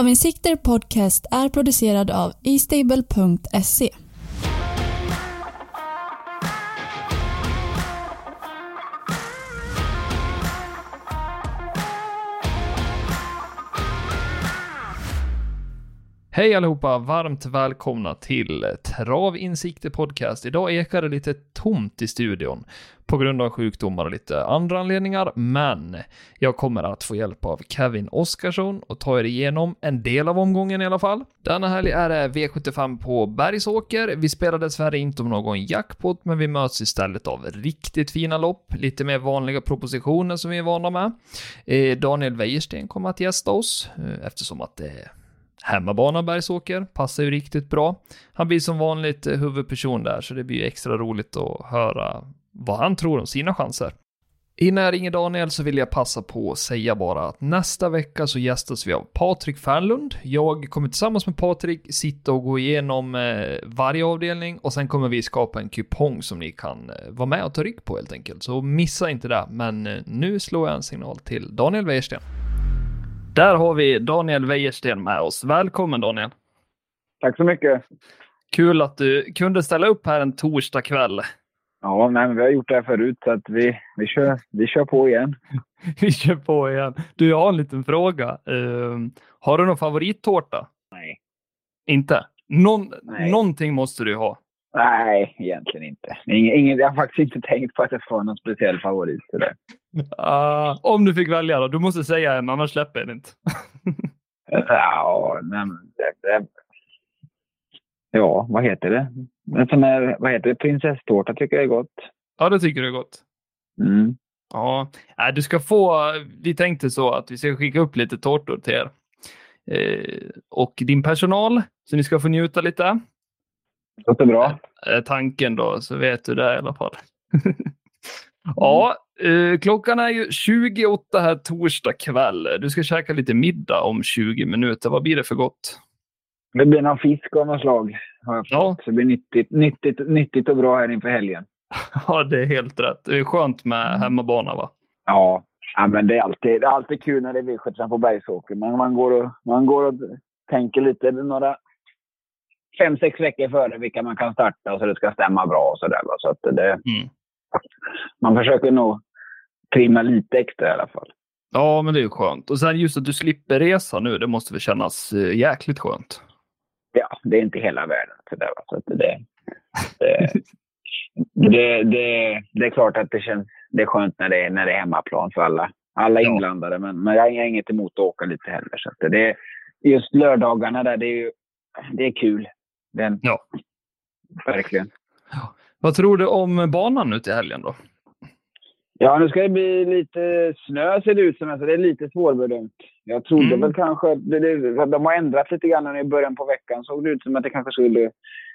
Travinsikter Podcast är producerad av eStable.se. Hej allihopa! Varmt välkomna till Travinsikter Podcast. Idag ekar det lite tomt i studion på grund av sjukdomar och lite andra anledningar, men jag kommer att få hjälp av Kevin Oskarsson och ta er igenom en del av omgången i alla fall. Denna helg är det V75 på Bergsåker. Vi spelar dessvärre inte om någon jackpot, men vi möts istället av riktigt fina lopp, lite mer vanliga propositioner som vi är vana med. Eh, Daniel Wäjersten kommer att gästa oss eh, eftersom att det Hemmabana Bergsåker passar ju riktigt bra. Han blir som vanligt eh, huvudperson där, så det blir ju extra roligt att höra vad han tror om sina chanser. Innan jag ringer Daniel så vill jag passa på att säga bara att nästa vecka så gästas vi av Patrik Fernlund. Jag kommer tillsammans med Patrik sitta och gå igenom eh, varje avdelning och sen kommer vi skapa en kupong som ni kan eh, vara med och ta rygg på helt enkelt. Så missa inte det. Men nu slår jag en signal till Daniel Wäjersten. Där har vi Daniel Wäjersten med oss. Välkommen Daniel! Tack så mycket! Kul att du kunde ställa upp här en torsdag kväll. Ja, nej, men vi har gjort det här förut så att vi, vi, kör, vi kör på igen. vi kör på igen. Du, jag har en liten fråga. Uh, har du någon favorittårta? Nej. Inte? Någon, nej. Någonting måste du ha. Nej, egentligen inte. Ingen, ingen, jag har faktiskt inte tänkt på att jag får någon speciell favorit. Till det. Uh, om du fick välja då? Du måste säga en, annars släpper jag den inte. ja, nej, det, det, ja, vad heter det? En sån här, vad heter det? Prinsesstårta tycker jag är gott. Ja, det tycker du är gott. Mm. Ja, du ska få, vi tänkte så att vi ska skicka upp lite tårtor till er. Eh, och din personal, så ni ska få njuta lite. Låter bra. Eh, tanken då, så vet du det i alla fall. ja, eh, klockan är ju 28 här torsdag kväll. Du ska käka lite middag om 20 minuter. Vad blir det för gott? Det blir någon fisk av något slag. Har jag ja. Så det blir nyttigt, nyttigt, nyttigt och bra här inför helgen. ja, det är helt rätt. Det är skönt med mm. hemmabana va? Ja, ja men det är alltid, det är alltid kul när det är V75 på Bergsåker. Men man går och, man går och tänker lite några fem, sex veckor före vilka man kan starta och så det ska stämma bra och sådär. Så att det, mm. Man försöker nog trimma lite extra i alla fall. Ja, men det är ju skönt. Och sen just att du slipper resa nu, det måste väl kännas eh, jäkligt skönt? Ja, det är inte hela världen. Så där, så det, det, det, det, det, är klart att det känns det är skönt när det är, när det är hemmaplan för alla, alla inblandade. Men, men jag har inget emot att åka lite heller. Så det, just lördagarna där, det är, ju, det är kul. Den, ja. Verkligen. Ja. Vad tror du om banan nu till helgen då? Ja, nu ska det bli lite snö ser det ut som. Alltså, det är lite svårbedömt. Jag trodde mm. väl kanske... Det, det, de har ändrat lite grann i början på veckan. Såg det ut som att det kanske skulle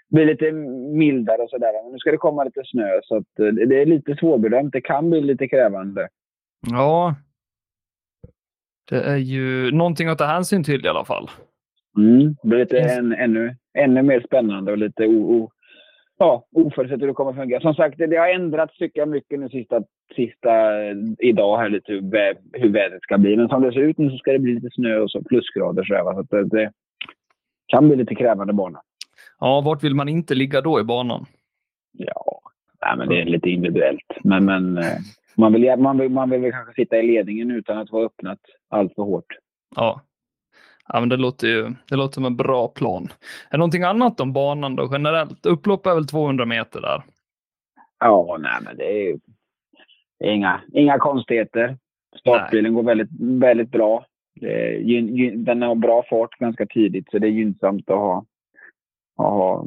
bli lite mildare och sådär. Men nu ska det komma lite snö så att eh, det är lite svårbedömt. Det kan bli lite krävande. Ja. Det är ju någonting att ta hänsyn till i alla fall. Mm. Det blir lite en, ännu, ännu mer spännande och lite o, o, ja, oförutsett hur det kommer att fungera. Som sagt, det, det har ändrats tycker jag mycket nu sista, sista idag här lite hur, hur vädret ska bli. Men som det ser ut nu så ska det bli lite snö och så plusgrader så, här, så det, det, kan bli lite krävande bana. Ja, vart vill man inte ligga då i banan? Ja, nej, men det är lite individuellt. Men, men eh, man, vill, man, vill, man vill kanske sitta i ledningen utan att vara öppnat allt för hårt. Ja, Ja, men det låter ju det låter som en bra plan. Är det någonting annat om banan då generellt? Upplopp är väl 200 meter där? Ja, nej, men det är, det är inga, inga konstigheter. Startbilen går väldigt, väldigt bra. Är, den har bra fart ganska tidigt, så det är gynnsamt att ha, att ha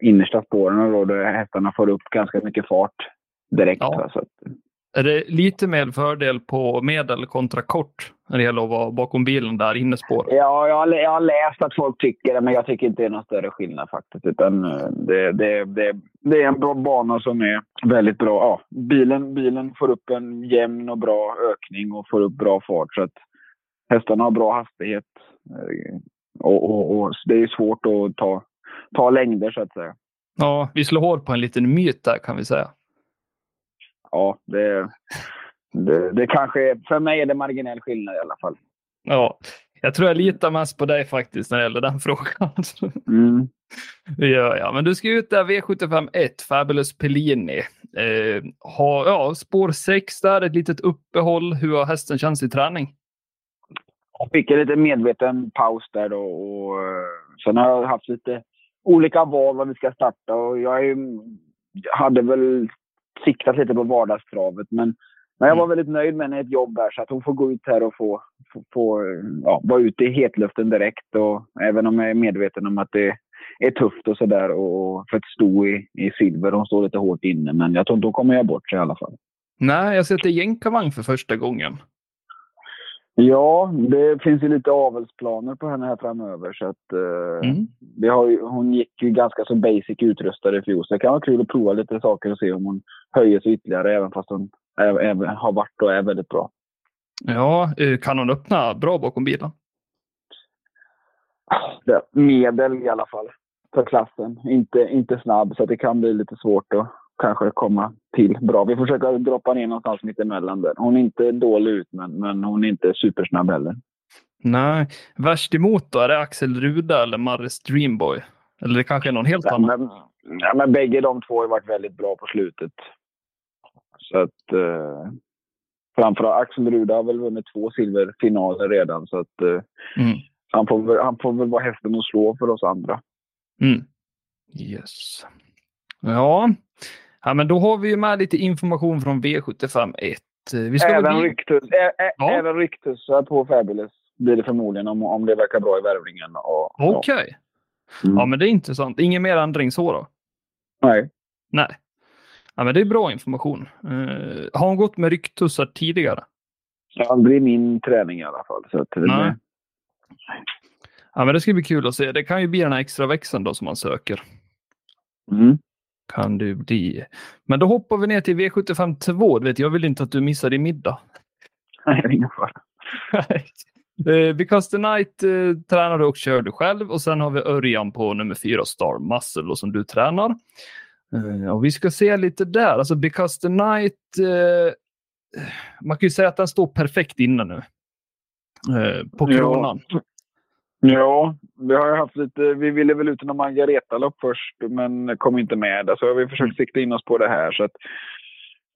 innersta spåren då, där hästarna får upp ganska mycket fart direkt. Ja. Så att, är det lite mer fördel på medel kontra kort när det gäller att vara bakom bilen där inne spår? Ja, jag har, jag har läst att folk tycker det, men jag tycker inte det är någon större skillnad faktiskt. Utan eh, det, det, det, det är en bra bana som är väldigt bra. Ja, bilen, bilen får upp en jämn och bra ökning och får upp bra fart. Så att hästarna har bra hastighet. Eh, och, och, och det är svårt att ta, ta längder så att säga. Ja, vi slår hål på en liten myt där kan vi säga ja, det, det, det kanske är, för mig är det marginell skillnad i alla fall. Ja, Jag tror jag litar mest på dig faktiskt när det gäller den frågan. Mm. Det gör jag. Men du ska ut där V75 1, Fabulous Pellini. Eh, ha, ja, spår 6 där, ett litet uppehåll. Hur har hästen känts i träning? Jag fick en lite medveten paus där då och eh, sen har jag haft lite olika val vad vi ska starta och jag är, hade väl siktat lite på vardagstravet men, men jag var väldigt nöjd med henne i ett jobb här så att hon får gå ut här och få, få, få ja, vara ute i hetluften direkt och även om jag är medveten om att det är tufft och sådär och för att stå i, i silver, hon står lite hårt inne men jag tror inte hon kommer göra bort sig i alla fall. Nej, jag sätter jänkarvagn för första gången. Ja, det finns ju lite avelsplaner på henne här framöver. Så att, eh, Mm. vi har ju, hon gick ju ganska så basic utrustad i fjol. Så det kan vara kul att prova lite saker och se om hon höjer sig ytterligare. Även fast hon är, är, har varit och är väldigt bra. Ja, eh, kan hon öppna bra bakom bilen? Medel i alla fall för klassen. Inte, inte snabb så det kan bli lite svårt att kanske komma till bra. Vi försöker droppa ner någonstans mitt emellan där. Hon är inte dålig ut men, men hon är inte supersnabb heller. Nej, värst emot då? Är det Axel Ruda eller Marres Dreamboy? Eller det kanske är någon helt Ja, annan? men, ja, men bägge de två har varit väldigt bra på slutet. Så att... Eh, framförallt Axel Ruda har väl vunnit två silverfinaler redan. Så att eh, Mm. han, får väl, han får väl vara hästen att slå för oss andra. Mm. Yes. Ja. Ja, men då har vi ju med lite information från V75 1. Vi ska Även ä, ä, Ja. även Ryktus på Fabulous blir det förmodligen om, om det verkar bra i värvningen. Okej. ja. Mm. Ja, men det är intressant. Ingen mer ändring så då? Nej. Nej. Ja, men det är bra information. Eh, har hon gått med rycktussar tidigare? Aldrig min träning i alla fall. Så att, Nej. Ja, men det ska bli kul att se. Det kan ju bli den här extra växeln då som man söker. Mm. Kan det bli. Men då hoppar vi ner till V75 2. Du vet, jag vill inte att du missar din middag. Nej, ingen fara. Eh, Because the Night eh, tränar du och kör du själv och sen har vi Örjan på nummer fyra Star Muscle då, som du tränar. Eh, och vi ska se lite där. Alltså Because the Night. Eh, man kan ju säga att den står perfekt inne nu. Eh, på kronan. Ja, vi har haft lite, vi ville väl ut i någon Margareta-lopp först men kom inte med. Så har vi försökt Mm. sikta in oss på det här. Så att,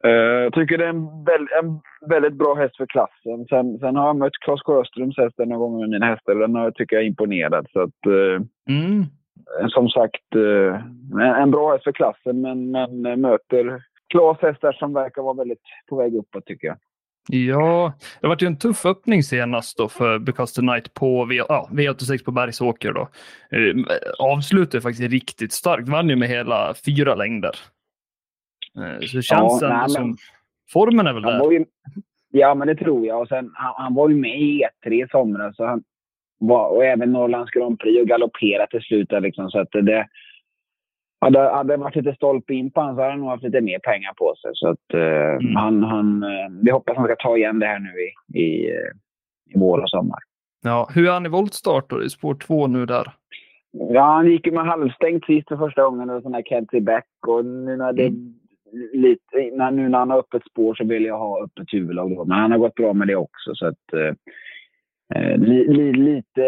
eh, jag tycker det är en, väl, en väldigt bra häst för klassen. Sen, sen har jag mött Claes Sjöströms häst några gånger med mina hästar och den har tycker jag är imponerad. Så att, eh, Mm. som sagt, eh, en, en bra häst för klassen men, men eh, möter Claes hästar som verkar vara väldigt på väg uppåt tycker jag. Ja, det var ju en tuff öppning senast då för Because the Night på v, ja, V86 på Bergsåker. Då. Eh, avslutade faktiskt riktigt starkt, vann ju med hela fyra längder. Eh, så känns Ja, nej, men- som formen är väl där. ju, ja, men det tror jag. Och sen, han, han var ju med i E3 i somras. Så han var, och även Norrlands Grand Prix och galopperat till slut. Liksom, så att det, hade, hade det varit lite stolpe in på honom så hade han nog haft lite mer pengar på sig. Så att, eh, Mm. han, han, eh, vi hoppas han ska ta igen det här nu i, i, eh, i vår och sommar. Ja, hur är han i voltstart då? I spår två nu där. Ja, han gick ju med halvstängt sist för första gången. Och sån här Kenzie Back. Och nu när, det, lite, när, nu när han har öppet spår så vill jag ha öppet huvudlag. Då. Men han har gått bra med det också. Så att, eh, eh, li, li, lite...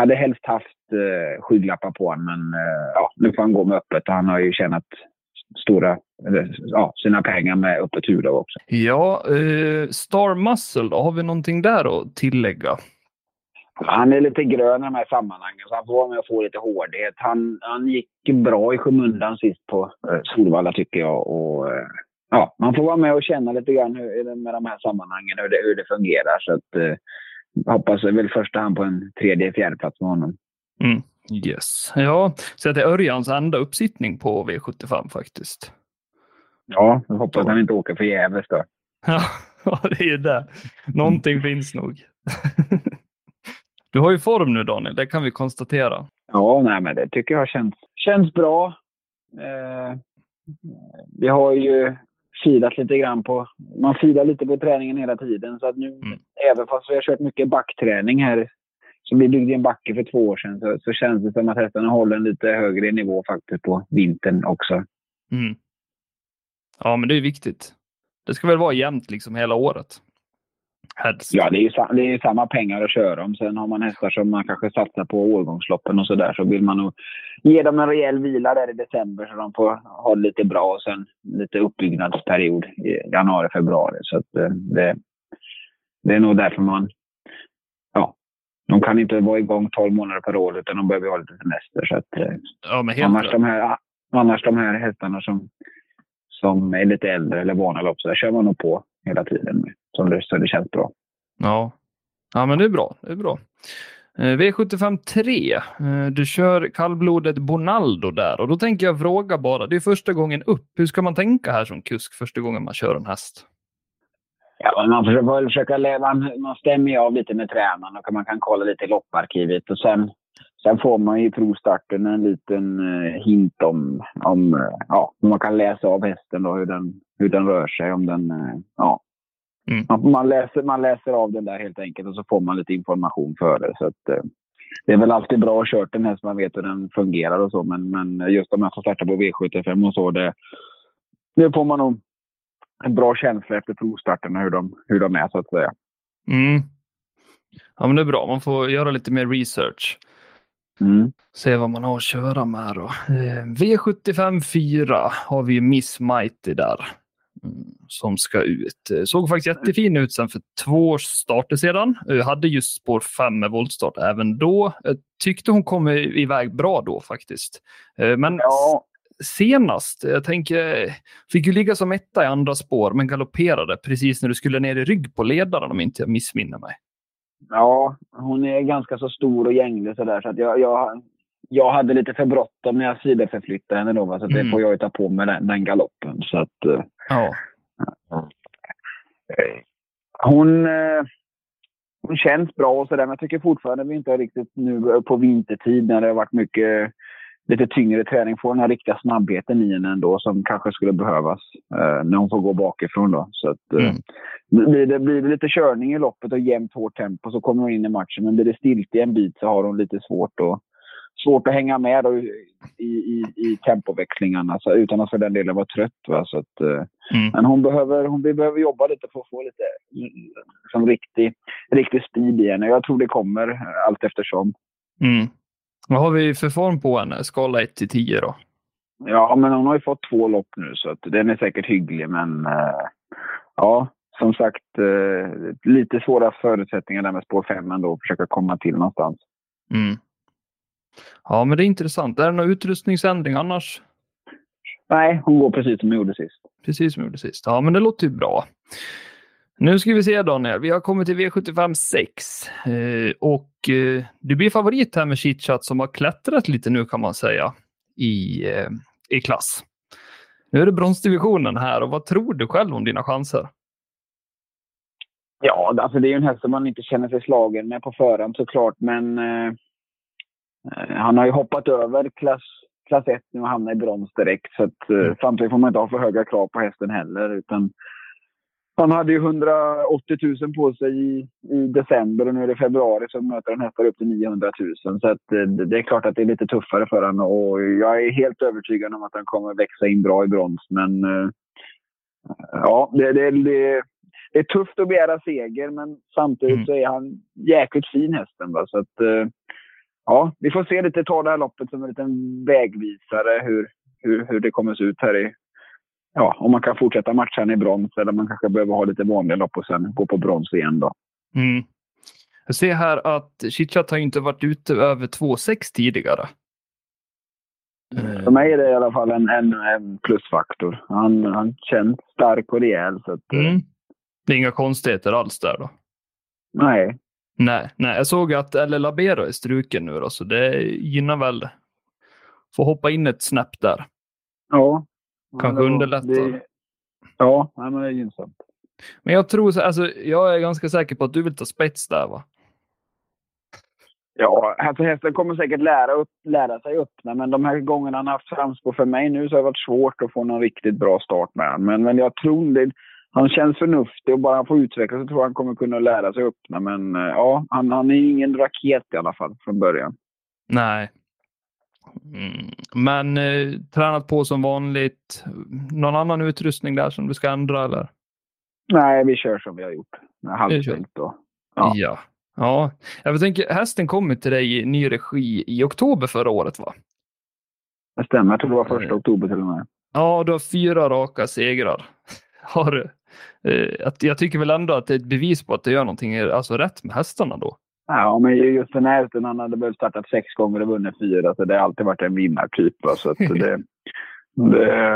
Hade helst haft eh, skygglappar på honom. Men eh, ja, nu får han gå med öppet. Han har ju tjänat stora, eller, ja, sina pengar med öppet huvudlag också. Ja, eh, Star Muscle då? Har vi någonting där att tillägga? Han är lite grön i de här sammanhangen, så han får vara med och få lite hårdhet. Han, han gick bra i skymundan sist på eh, Solvalla tycker jag. Och, eh, ja, man får vara med och känna lite grann hur, med de här sammanhangen, hur det, hur det fungerar. Så att, eh, hoppas väl i första hand på en tredje, fjärde plats med honom. Mm. Yes. Ja, så det är Örjans enda uppsittning på V75 faktiskt. Ja, jag hoppas han inte åker förgäves då. Ja, det är ju det. Någonting finns nog. Du har ju form nu Daniel, det kan vi konstatera. Ja, nej, men det tycker jag känns, känns bra. Eh, vi har ju filat lite grann på... Man filar lite på träningen hela tiden. Så att nu, Mm. även fast vi har kört mycket backträning här, som vi byggde en backe för två år sedan, så, så känns det som att hästarna håller en lite högre nivå faktiskt på vintern också. Mm. Ja, men det är viktigt. Det ska väl vara jämnt liksom hela året. Helst. Ja, det är, ju, det är samma pengar att köra om. Sen har man hästar som man kanske satsar på årgångsloppen och sådär. Så vill man nog ge dem en rejäl vila där i december så de får ha det lite bra och sen lite uppbyggnadsperiod i januari, februari. Så eh, det, det är nog därför man... Ja, de kan inte vara igång 12 månader per år utan de behöver ha lite semester. Så att, eh, Ja, men helt annars, de här, annars de här hästarna som, som är lite äldre eller vana lopp så där kör man nog på hela tiden med. Så det, så det känns bra. Ja. ja, men det är bra. Det är bra. Eh, V75 3. Eh, Du kör kallblodet Bonaldo där och då tänker jag fråga bara. Det är första gången upp. Hur ska man tänka här som kusk första gången man kör en häst? Ja, man försöker, väl försöka lä- man, stämmer ju av lite med tränaren och man kan kolla lite i lopparkivet. Och sen, sen får man ju i provstarten en liten eh, hint om, om ja, man kan läsa av hästen då, hur den, hur den rör sig. Om den, ja. Mm. man, man, läser, man läser av den där helt enkelt och så får man lite information före. Så att, eh, det är väl alltid bra att köra en häst man vet hur den fungerar och så. Men, men just om jag får starta på V75 och så, det, det får man nog en bra känsla efter provstarten hur de, hur de är så att säga. Mm. Ja, men det är bra. Man får göra lite mer research. Mm. Se vad man har att köra med då. Eh, V75 4 har vi Miss Mighty där. Mm, Som ska ut. Eh, Såg faktiskt jättefin ut sen för två starter sedan. Eh, Hade just spår 5 med voltstart även då. Jag tyckte hon kom iväg bra då faktiskt. Eh, Men Ja, senast, jag tänker, fick ju ligga som etta i andra spår men galopperade precis när du skulle ner i rygg på ledaren om inte jag missminner mig. ja, hon är ganska så stor och gänglig sådär så att jag, jag, jag hade lite för bråttom när jag sidoförflyttade henne då. Så att Mm. det får jag ju ta på mig den, den galoppen. Så att, eh, Ja. hon, eh, hon känns bra och sådär men jag tycker fortfarande vi inte riktigt nu på vintertid när det har varit mycket lite tyngre träning får den här riktiga snabbheten i henne ändå som kanske skulle behövas eh, när hon får gå bakifrån då. Så att, eh, Mm. blir, det, blir det lite körning i loppet och jämnt hårt tempo så kommer hon in i matchen. Men blir det stilt i en bit så har hon lite svårt att, svårt att hänga med då i, i, i tempoväxlingarna så, utan att för den delen vara trött. Va? Så att, eh, Mm. men hon behöver, hon behöver jobba lite för att få lite mm, som riktig, riktig speed i henne. Jag tror det kommer allt eftersom. Mm. Vad har vi för form på henne? Skala 1 till 10 då? Ja, men hon har ju fått två lopp nu så att den är säkert hygglig. Men eh, ja, som sagt, eh, lite svåra förutsättningar där med spår 5 ändå. att Försöka komma till någonstans. Mm. Ja, men det är intressant. Är det någon utrustningsändring annars? Nej, hon går precis som hon gjorde sist. Precis som vi gjorde sist. Ja, men det låter ju bra. Nu ska vi se Daniel. Vi har kommit till V75 6 eh, och eh, du blir favorit här med Chitchat som har klättrat lite nu kan man säga i, eh, i klass. Nu är det bronsdivisionen här och vad tror du själv om dina chanser? Ja, alltså det är ju en häst som man inte känner sig slagen med på förhand såklart. Men han har ju hoppat över klass, klass 1 nu och hamnat i brons direkt. Så att, eh, Mm. Samtidigt får man inte ha för höga krav på hästen heller. Utan han hade ju 180 000 på sig i, i december och nu är det februari så möter han hästar upp till 900 000. Så att, eh, det det är klart att det är lite tuffare för honom och jag är helt övertygad om att han kommer växa in bra i brons. Men eh, ja, det, det, det, det är tufft att begära seger, men samtidigt Mm. så är han jäkligt fin hästen. Va? Så att, eh, ja, vi får se lite, ta det här loppet som en liten vägvisare hur, hur, hur det kommer se ut här i... Ja, om man kan fortsätta matchen i brons eller man kanske behöver ha lite vanliga lopp och sen gå på brons igen då. Mm. Jag ser här att Chitchat har ju inte varit ute över 2,6 tidigare. Eh, För mig är det i alla fall en, en, en plusfaktor. Han, han känns stark och rejäl. Så att, eh, Mm. Det är inga konstigheter alls där då? Nej, Nej, nej, jag såg att Elle Labero är struken nu då, så det gynnar väl. Få hoppa in ett snäpp där. ja. Kanske underlättar. det- Ja, nej, men det är gynnsamt. Men jag tror så, alltså, jag är ganska säker på att du vill ta spets där va? Ja, alltså hästen kommer säkert lära, upp, lära sig öppna, men de här gångerna han har haft framspår för mig nu så har det varit svårt att få någon riktigt bra start med honom. Men, men jag tror det, han känns förnuftig och bara han får utvecklas så tror jag han kommer kunna lära sig öppna. Men eh, ja, han, han är ingen raket i alla fall från början. Nej. Mm. Men eh, tränat på som vanligt. Någon annan utrustning där som du ska ändra eller? Nej, vi kör som vi har gjort. halvstängt då. Ja. ja. Ja, jag tänker hästen kom till dig i ny regi i oktober förra året va? Det stämmer, jag tror det var första oktober till och med. Ja, du har fyra raka segrar. Har, eh, jag tycker väl ändå att det är ett bevis på att du gör någonting alltså, rätt med hästarna då. Ja, men just den här hästen, han hade väl startat sex gånger och vunnit fyra, så det har alltid varit en vinnartyp. Så att det, det,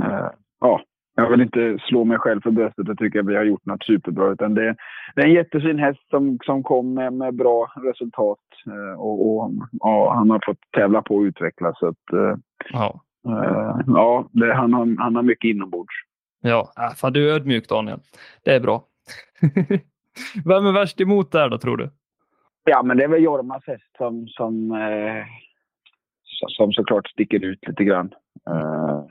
äh, ja, jag vill inte slå mig själv för bröstet och tycka att vi har gjort något superbra. Utan det, det är en jättefin häst som, som kom med, med bra resultat. Eh, och, och, och, han har fått tävla på och utvecklas. Så att, ja, uh, ja det, han, har, han har mycket inombords. Ja, äh, fan, du är ödmjuk Daniel. Det är bra. Vem är värst emot där då tror du? Ja, men det är väl Jormas häst som, som, eh, som såklart sticker ut lite grann. Eh,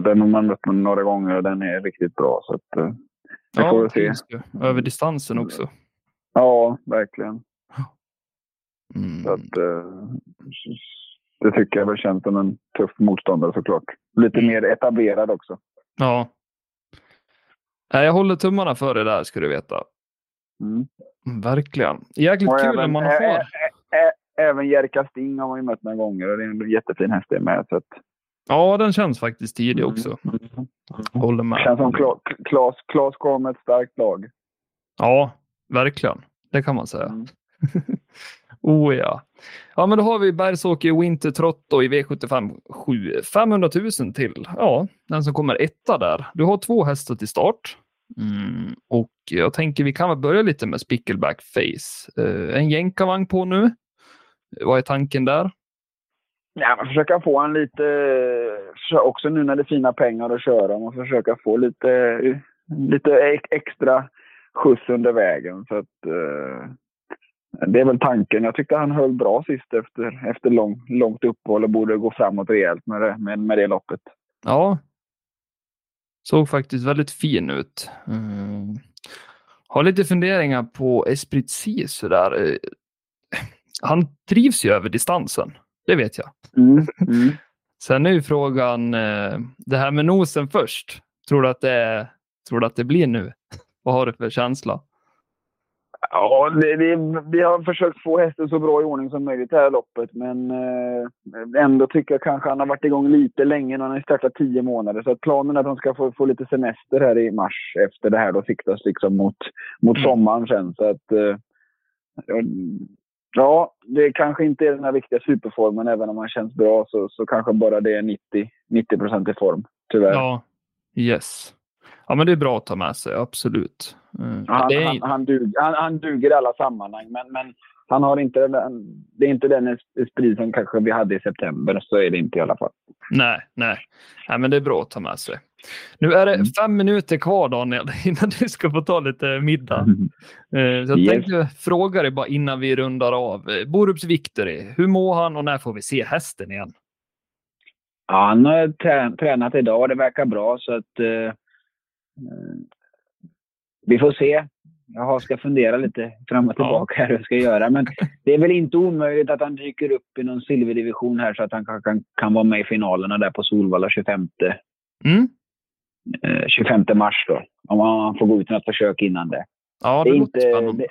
den har man mött några gånger och den är riktigt bra. Så att, eh, ja, får se. Över distansen också. Ja, verkligen. Mm. Så att, eh, det tycker jag väl känns som en tuff motståndare såklart. Lite mm. mer etablerad också. Ja. Jag håller tummarna för det där ska du veta. Mm. Verkligen. Jäkligt och kul även, när man har... Ä, ä, även Jerka Sting har man ju mött några gånger och det är en jättefin häst det med. Så att... Ja, den känns faktiskt tidig mm. också. Mm. Håller med. Känns som Klas, Klas, Klas kom med ett starkt lag. Ja, verkligen. Det kan man säga. Mm. oh ja. Ja, men då har vi Bergsåker Winter Trotto i V75 7. 500 000 till. Ja, den som kommer etta där. Du har två hästar till start. Mm, och jag tänker vi kan väl börja lite med Spickleback Face. Uh, en jänkarvagn på nu. Vad är tanken där? Ja, men försöka få en lite, också nu när det är fina pengar att köra, och försöka få lite, lite extra skjuts under vägen. Så att, uh, det är väl tanken. Jag tyckte han höll bra sist efter, efter lång, långt uppehåll och borde gå framåt rejält med det, med, med det loppet. Ja. Såg faktiskt väldigt fin ut. Mm. Har lite funderingar på Esprit C sådär. Han trivs ju över distansen. Det vet jag. Mm. Mm. Sen är ju frågan, eh, det här med nosen först. Tror du att det, tror du att det blir nu? Vad har du för känsla? Ja, det, det, vi har försökt få hästen så bra i ordning som möjligt det här loppet. Men eh, ändå tycker jag kanske han har varit igång lite länge. Han har startat tio månader. Så planen är att han ska få, få lite semester här i mars efter det här. Då siktas liksom mot, mot mm. sommaren sen. Så att, eh, ja, det kanske inte är den här viktiga superformen. Även om han känns bra så, så kanske bara det är 90, 90 procent i form. Tyvärr. Ja, yes. Ja, men det är bra att ta med sig, absolut. Mm. Han, är... han, han, duger, han, han duger i alla sammanhang, men, men han har inte den, det är inte den esprit som kanske vi hade i september. Så är det inte i alla fall. Nej, nej. nej men det är bra att ta med sig. Nu är det mm. fem minuter kvar Daniel innan du ska få ta lite middag. Mm. Så jag yes. tänkte fråga dig bara innan vi rundar av. Borups Victory, hur mår han och när får vi se hästen igen? Ja, han har tränat idag och det verkar bra så att eh, vi får se. Jag ska fundera lite fram och tillbaka här hur jag ska göra. Men det är väl inte omöjligt att han dyker upp i någon silverdivision här så att han kan, kan, kan vara med i finalerna där på Solvalla 25, mm. eh, 25 mars. Då. Om man får gå ut något försök innan det. Ja, det, det, är inte, det,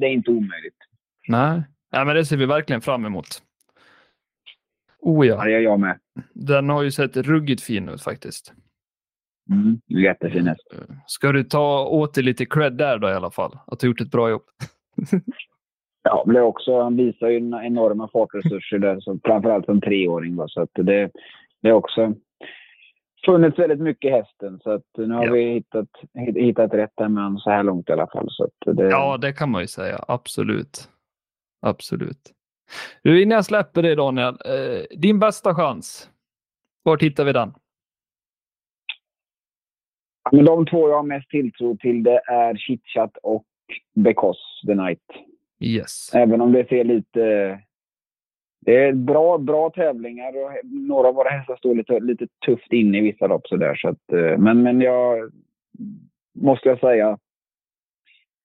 det, är inte omöjligt. Nej. Ja, men det ser vi verkligen fram emot. Oh ja. ja, det gör jag med. Den har ju sett ruggigt fin ut faktiskt. Mm, jättefin häst. Ska du ta åt dig lite cred där då i alla fall? Att du gjort ett bra jobb? ja, det också, han visar ju enorma fartresurser där, så framförallt som treåring. Då, så att det, det är också funnits väldigt mycket hästen. Så att nu har ja. vi hittat, hittat rätt där med så här långt i alla fall. Så det... Ja, det kan man ju säga. Absolut. Absolut. Du, innan jag släpper dig Daniel, eh, din bästa chans. Var hittar vi den? Men de två jag har mest tilltro till det är Chitchat och Because the Night. Yes. Även om det ser lite... Det är bra, bra tävlingar och några av våra hästar står lite, lite tufft inne i vissa lopp. Så där, så att, eh, men, men jag måste jag säga,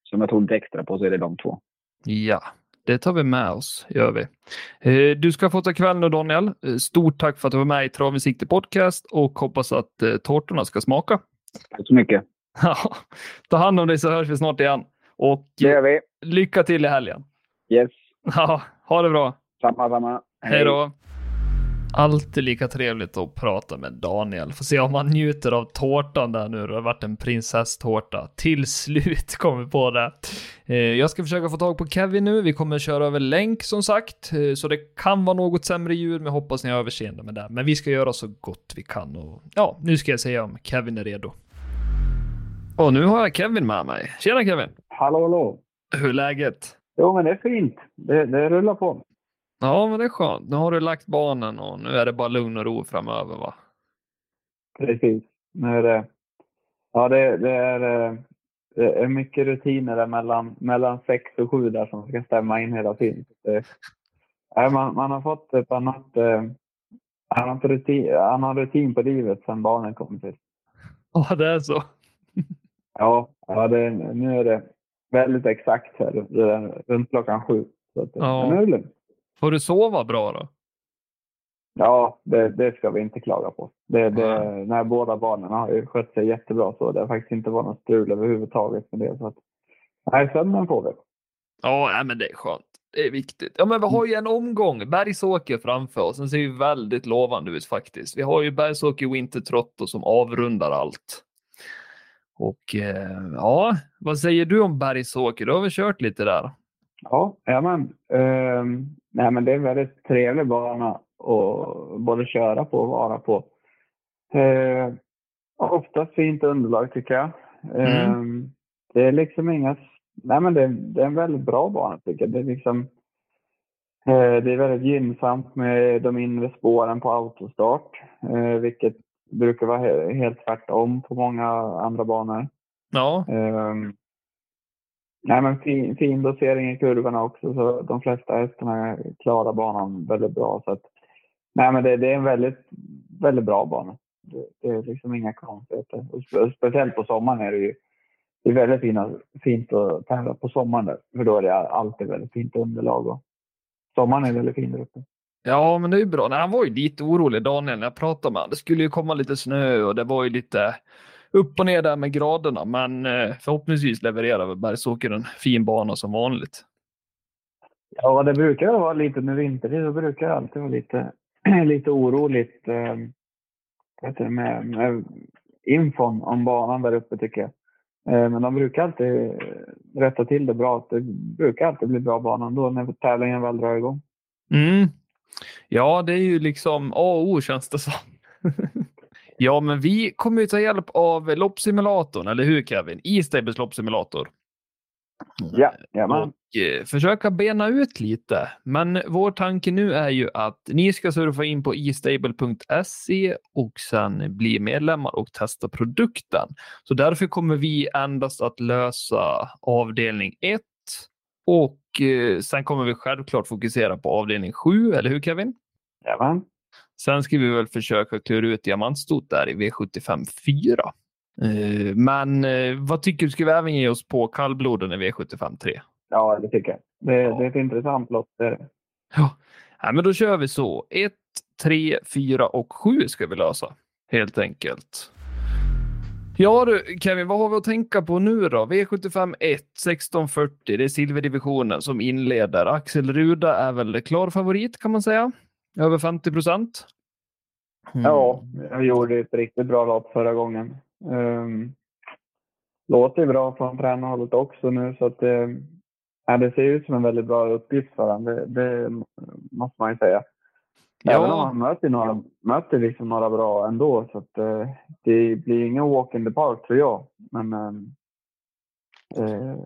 som jag tog lite extra på, så är det de två. Ja, det tar vi med oss, gör vi. Eh, du ska få ta kväll nu Daniel. Eh, stort tack för att du var med i Trav Podcast och hoppas att tårtorna ska smaka. Tack så mycket. Ja, ta hand om dig så hörs vi snart igen. Och Det gör vi. lycka till i helgen. Yes. Ja, ha det bra. Samma, samma. Hej då. Alltid lika trevligt att prata med Daniel. Får se om han njuter av tårtan där nu. Det har varit en prinsesstårta. Till slut kommer vi på det. Eh, Jag ska försöka få tag på Kevin nu. Vi kommer köra över länk som sagt. Eh, Så det kan vara något sämre ljud, men hoppas ni har överseende med det. Men vi ska göra så gott vi kan. Och ja, nu ska jag säga om Kevin är redo. Och nu har jag Kevin med mig. Tjena Kevin! Hallå, hallå. Hur är läget? Jo, men det är fint. Det, det rullar på. Ja, men det är skönt. Nu har du lagt barnen och nu är det bara lugn och ro framöver va? Precis. Nu är det, ja, det, det, är, eh, det är mycket rutiner där mellan, mellan sex och sju där som ska stämma in hela tiden. Det, man, man har fått ett annat, eh, annat rutin, annan rutin på livet sedan barnen kom till. Ja, det är så. Ja, ja det, nu är det väldigt exakt här, är runt klockan sju. Så att, Ja. men nu är det lugnt. Får du sova bra då? Ja, det, det ska vi inte klaga på. Det, det, Nej. när båda barnen har skött sig jättebra så det har faktiskt inte varit något strul överhuvudtaget med det. Så att, nej, sömnen får vi. Ja, men det är skönt. Det är viktigt. Ja, men vi har ju en omgång. Bergsåker framför oss. Den ser ju väldigt lovande ut faktiskt. Vi har ju Bergsåker Winter Trotto som avrundar allt. Och eh, ja, vad säger du om Bergsåker? Du har väl kört lite där? Ja, jajamän. Ehm, nej, men det är en väldigt trevlig bana att både köra på och vara på. Uh, oftast fint underlag tycker jag. Ehm, Det är liksom inga... Nej, men det, det är en väldigt bra bana tycker jag. Det är liksom... eh, det är väldigt gynnsamt med de inre spåren på autostart, eh, vilket brukar vara he- helt tvärtom på många andra banor. Ja, Ehm, nej, men fin, fin dosering i kurvorna också, så de flesta hästarna klarar banan väldigt bra. Så att, nej, men det, det är en väldigt, väldigt bra bana. Det, det är liksom inga konstigheter. Och speciellt på sommaren är det ju det är väldigt fina, fint att tävla på sommaren där, för då är det alltid väldigt fint underlag. Och sommaren är väldigt fin där uppe. ja, men det är ju bra. Nej, han var ju lite orolig, Daniel, när jag pratade med honom. Det skulle ju komma lite snö och det var ju lite upp och ner där med graderna, men eh, förhoppningsvis levererar väl Bergsåker en fin bana som vanligt. Ja, det brukar vara lite med vintertid, så brukar det alltid vara lite, lite oroligt eh, det, med, med infon om banan där uppe tycker jag. Eh, men de brukar alltid rätta till det bra. Det brukar alltid bli bra bana då när tävlingen väl drar igång. Mm. Ja, det är ju liksom A och O känns det som. ja, men vi kommer ju ta hjälp av loppsimulatorn, eller hur Kevin? E-Stables loppsimulator. Ja, jajamän. Och eh, försöka bena ut lite. Men vår tanke nu är ju att ni ska surfa in på estable.se och sen bli medlemmar och testa produkten. Så därför kommer vi endast att lösa avdelning 1 och eh, sen kommer vi självklart fokusera på avdelning 7, eller hur Kevin? Jajamän. Sen ska vi väl försöka klura ut diamantstot där i V75 4. Eh, Men eh, vad tycker du? Ska vi även ge oss på kallbloden i V75 3? Ja, det tycker jag. Det, Ja. det är ett intressant lopp. Ja. ja, men då kör vi så. 1, 3, 4 och 7 ska vi lösa. Helt enkelt. Ja du Kevin, vad har vi att tänka på nu då? V75 1, 1640, det är silverdivisionen som inleder. Axel Ruda är väl klar favorit kan man säga. Över 50 procent. Mm. Ja, jag gjorde ett riktigt bra lopp förra gången. Um, låter ju bra från tränarhållet också nu så att det, ja, det ser ut som en väldigt bra uppgift för honom. Det, det måste man ju säga. Även om han möter, några, möter liksom några bra ändå. Så att, eh, det blir ingen walk in the park tror jag. Men eh,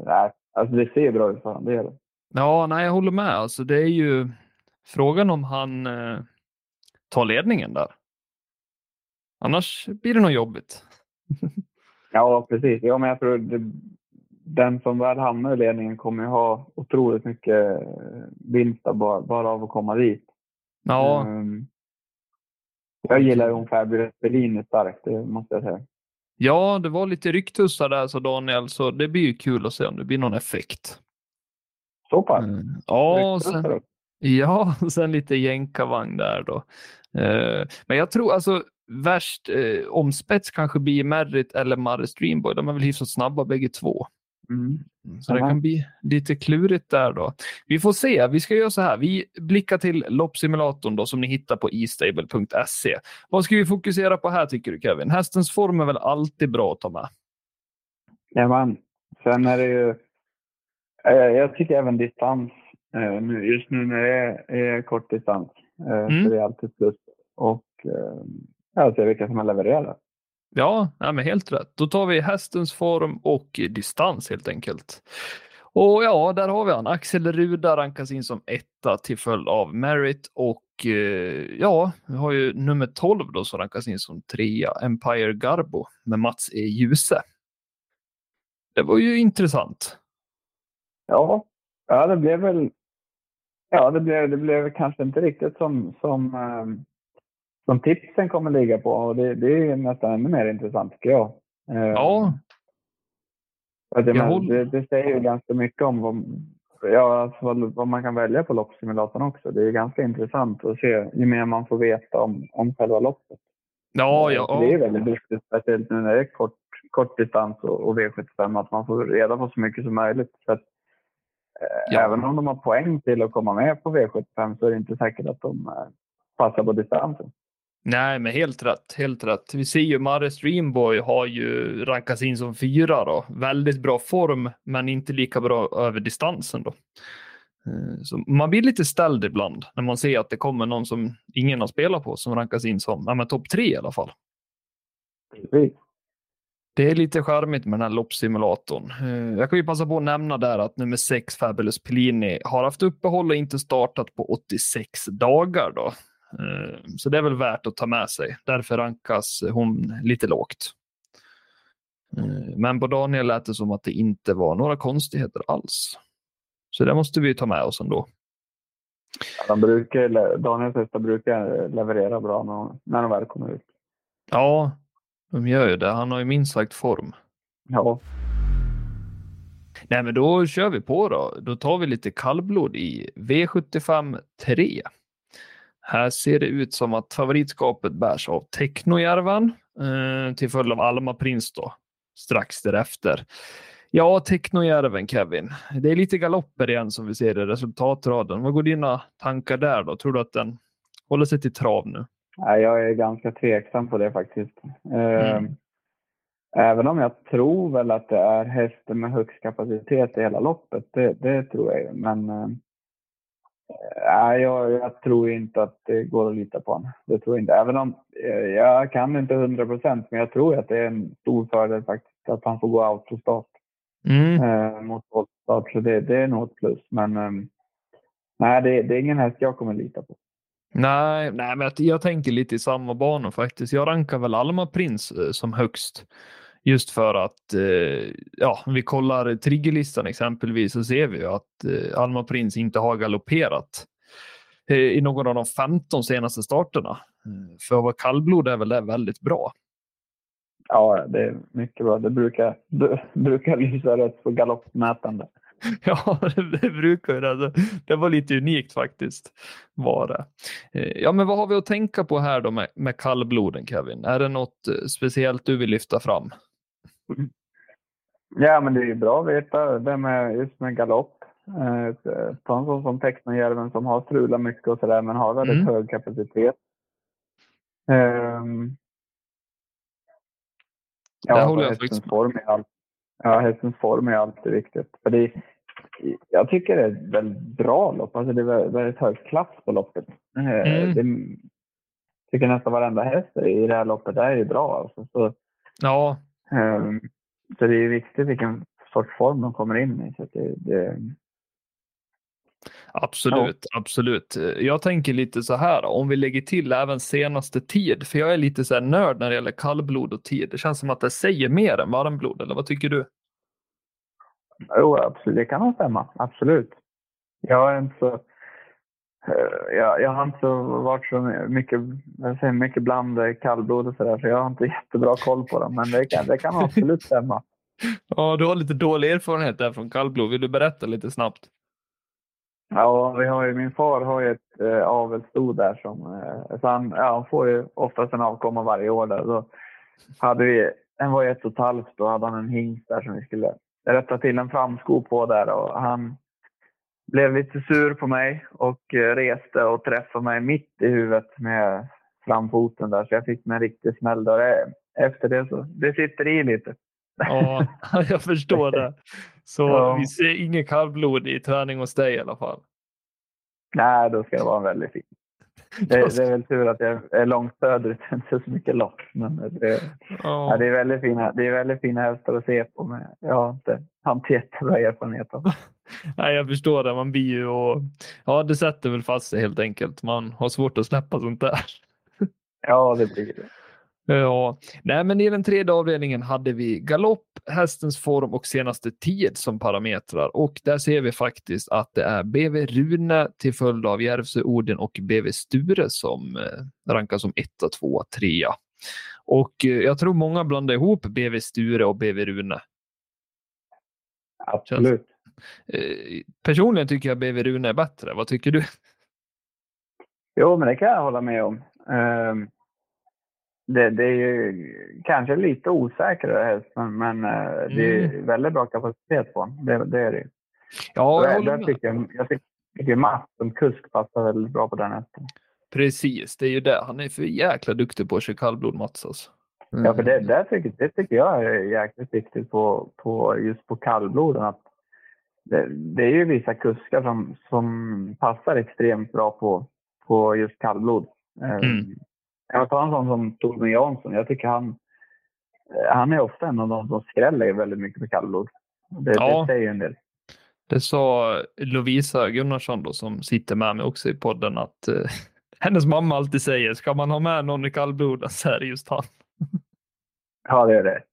nej, alltså det ser bra ut för honom. Det gör det. ja, nej, jag håller med. Alltså, det är ju frågan om han eh, tar ledningen där. Annars blir det nog jobbigt. Ja, precis. Ja, men jag tror det, den som väl hamnar i ledningen kommer ju ha otroligt mycket eh, vinst bara, bara av att komma dit. Ja, Ehm, jag gillar ju Fabulous Berlin starkt, det måste jag säga. Ja, det var lite ryktussar där, så Daniel, så det blir ju kul att se om det blir någon effekt. Så pass? Mm. Ja, sen, ja, och sen lite jänkarvagn där då. Eh, men jag tror alltså värst eh, om spets kanske blir Merritt eller Marre Streamboy. De är väl hyfsat snabba bägge två. Mm. Så det kan bli lite klurigt där då. Vi får se. Vi ska göra så här. Vi blickar till loppsimulatorn då som ni hittar på estable.se. Vad ska vi fokusera på här tycker du Kevin? Hästens form är väl alltid bra att ta med? Jajamän. Sen är det ju... Eh, jag tycker även distans. Eh, just nu när det är, kort distans eh, Mm. så det är alltid plus. Och eh, jag ser vilka som har levererat. Ja, ja men helt rätt. Då tar vi hästens form och distans helt enkelt. Och ja, där har vi han. Axel Ruda rankas in som etta till följd av Merit och ja, vi har ju nummer 12 då som rankas in som trea, Empire Garbo med Mats E. Djuse. Det var ju intressant. Ja, ja det blev väl... Ja, det blev, det blev kanske inte riktigt som, som, eh, som tipsen kommer ligga på. Och det, det är nästan ännu mer intressant tycker jag. Eh, Ja, att jag håller- det, det säger ju ganska mycket om vad, ja, alltså vad, vad man kan välja på loppsimulatorn också. Det är ganska intressant att se ju mer man får veta om, om själva loppet. ja, Eh, ja. så Det är väldigt viktigt, speciellt nu när det är kort, kort distans och, och V75, att man får reda på så mycket som möjligt. Så att, Ja. Även om de har poäng till att komma med på V75 så är det inte säkert att de eh, passar på distansen. Nej, men helt rätt. Helt rätt. Vi ser ju Marre Streamboy har ju rankats in som fyra då. Väldigt bra form, men inte lika bra över distansen då. Eh, Så man blir lite ställd ibland när man ser att det kommer någon som ingen har spelat på som rankas in som ja, topp tre i alla fall. Precis. Det är lite charmigt med den här loppsimulatorn. Eh, Jag kan ju passa på att nämna där att nummer sex Fabulous Pellini har haft uppehåll och inte startat på 86 dagar då. Eh, Så det är väl värt att ta med sig. Därför rankas hon lite lågt. Eh, Men på Daniel lät det som att det inte var några konstigheter alls. Så det måste vi ta med oss ändå. De brukar, Daniels hästar brukar leverera bra när de väl kommer ut. Ja, de gör ju det. Han har ju minst sagt form. Ja, Nej, men då kör vi på då. Då tar vi lite kallblod i V75 3. Här ser det ut som att favoritskapet bärs av Technojärvan eh, till följd av Alma Prins då, strax därefter. Ja, Technojärven Kevin. Det är lite galopper igen som vi ser i resultatraden. Vad går dina tankar där då? Tror du att den håller sig till trav nu? Nej, jag är ganska tveksam på det faktiskt. Mm. Även om jag tror väl att det är hästen med högst kapacitet i hela loppet. Det, det tror jag ju. Men eh, nej, jag, jag tror inte att det går att lita på honom. Det tror jag inte. Även om eh, jag kan inte 100 procent, men jag tror att det är en stor fördel faktiskt att han får gå autostart Mm. eh, mot voltstart. Så det, det är nog ett plus. Men eh, nej, det, det är ingen häst jag kommer lita på. Nej, nej, men jag, tänker lite i samma banor faktiskt. Jag rankar väl Alma Prins eh, som högst. Just för att, eh, ja, om vi kollar triggerlistan exempelvis så ser vi ju att eh, Alma Prins inte har galopperat eh, i någon av de 15 senaste starterna. Mm. för att vara kallblod är väl det väldigt bra. Ja, det är mycket bra. Det brukar, det brukar lysa rätt på galoppmätande. Ja, det, brukar ju det. Alltså, Det var lite unikt faktiskt. Var det. Eh, Ja, men vad har vi att tänka på här då med, med kallbloden Kevin? Är det något eh, speciellt du vill lyfta fram? Ja, men det är ju bra att veta det med just med galopp. Eh, Ta en sån som Technojärven som har strulat mycket och sådär, men har väldigt Mm. hög kapacitet. Där ja, håller jag faktiskt form är allt, Ja, hästens form är alltid viktigt. För det, jag tycker det är ett väldigt bra lopp. Alltså det är väldigt, hög klass på loppet. Eh, Mm. Det, tycker nästan varenda häst i det här loppet är ju bra. Alltså. Så, Ja, Ehm, Så det är viktigt vilken sorts form de kommer in i. Så det, det, absolut, absolut. Eh, Jag tänker lite så här, om vi lägger till även senaste tid, för jag är lite så här nörd när det gäller kallblod och tid. Det känns som att det säger mer än varmblod, eller vad tycker du? Jo, absolut, det kan nog stämma. Absolut. Jag är inte så... eh, Jag, jag har inte varit så mycket, jag säger mycket bland eh, kallblod och sådär, så jag har inte jättebra koll på dem. Men det kan, det kan absolut stämma. Ja, du har lite dålig erfarenhet där från kallblod. Vill du berätta lite snabbt? Ja, vi har ju, min far har ju ett äh, avelsstod där. Som, äh, så han, ja, han får ju oftast en avkomma varje år. Där. Då hade vi, den var ju ett och ett halvt. Då hade han en hingst där som vi skulle rätta till en framsko på där. Och han blev lite sur på mig och äh, reste och träffade mig mitt i huvudet med framfoten där. Så jag fick mig en riktig smäll. Där. Efter det så det sitter i lite. Ja, jag förstår det. Så ja. vi ser inget kallblod i träning hos dig i alla fall. Nej, då ska det vara en väldigt fin. Det, det, är väl tur att jag är långt söderut, inte så mycket lopp. Men det, ja. Ja, det, är väldigt fina, det är väldigt fina hästar att se på. Men jag har inte haft jättebra erfarenhet av. Nej, jag förstår det. Man blir ju och ja, det sätter väl fast sig helt enkelt. Man har svårt att släppa sånt där. Ja, det blir det. Ja, nej, men i den tredje avdelningen hade vi galopp, hästens form och senaste tid som parametrar och där ser vi faktiskt att det är BV Rune till följd av Järvsö Orden och BV Sture som eh, rankas som etta, tvåa, trea. Och eh, jag tror många blandar ihop BV Sture och BV Rune. Absolut. Eh, personligen tycker jag BV Rune är bättre. Vad tycker du? Jo, men det kan jag hålla med om. Um det, det, är ju kanske lite osäkrare häst, men, men mm. det är mm. väldigt bra kapacitet på honom. Det, det är det Ja, jag, jag, tycker, jag tycker Mats som kusk passar väldigt bra på den hästen. Precis, det är ju det. Han är för jäkla duktig på att köra kallblod, Mats. Alltså. Mm. Ja, för det, det, tycker, det tycker jag är jäkligt viktigt på, på just på kallbloden. Att det, det, är ju vissa kuskar som, som passar extremt bra på, på just kallblod. Mm. Jag tar en sån som Torbjörn Jansson. Jag tycker han, eh, han är ofta en av de som skräller väldigt mycket med kallblod. Det, ja. det säger en del. Det sa Lovisa Gunnarsson då, som sitter med mig också i podden att eh, hennes mamma alltid säger ska man ha med någon i kallblod så är det just han. Ja, det är rätt.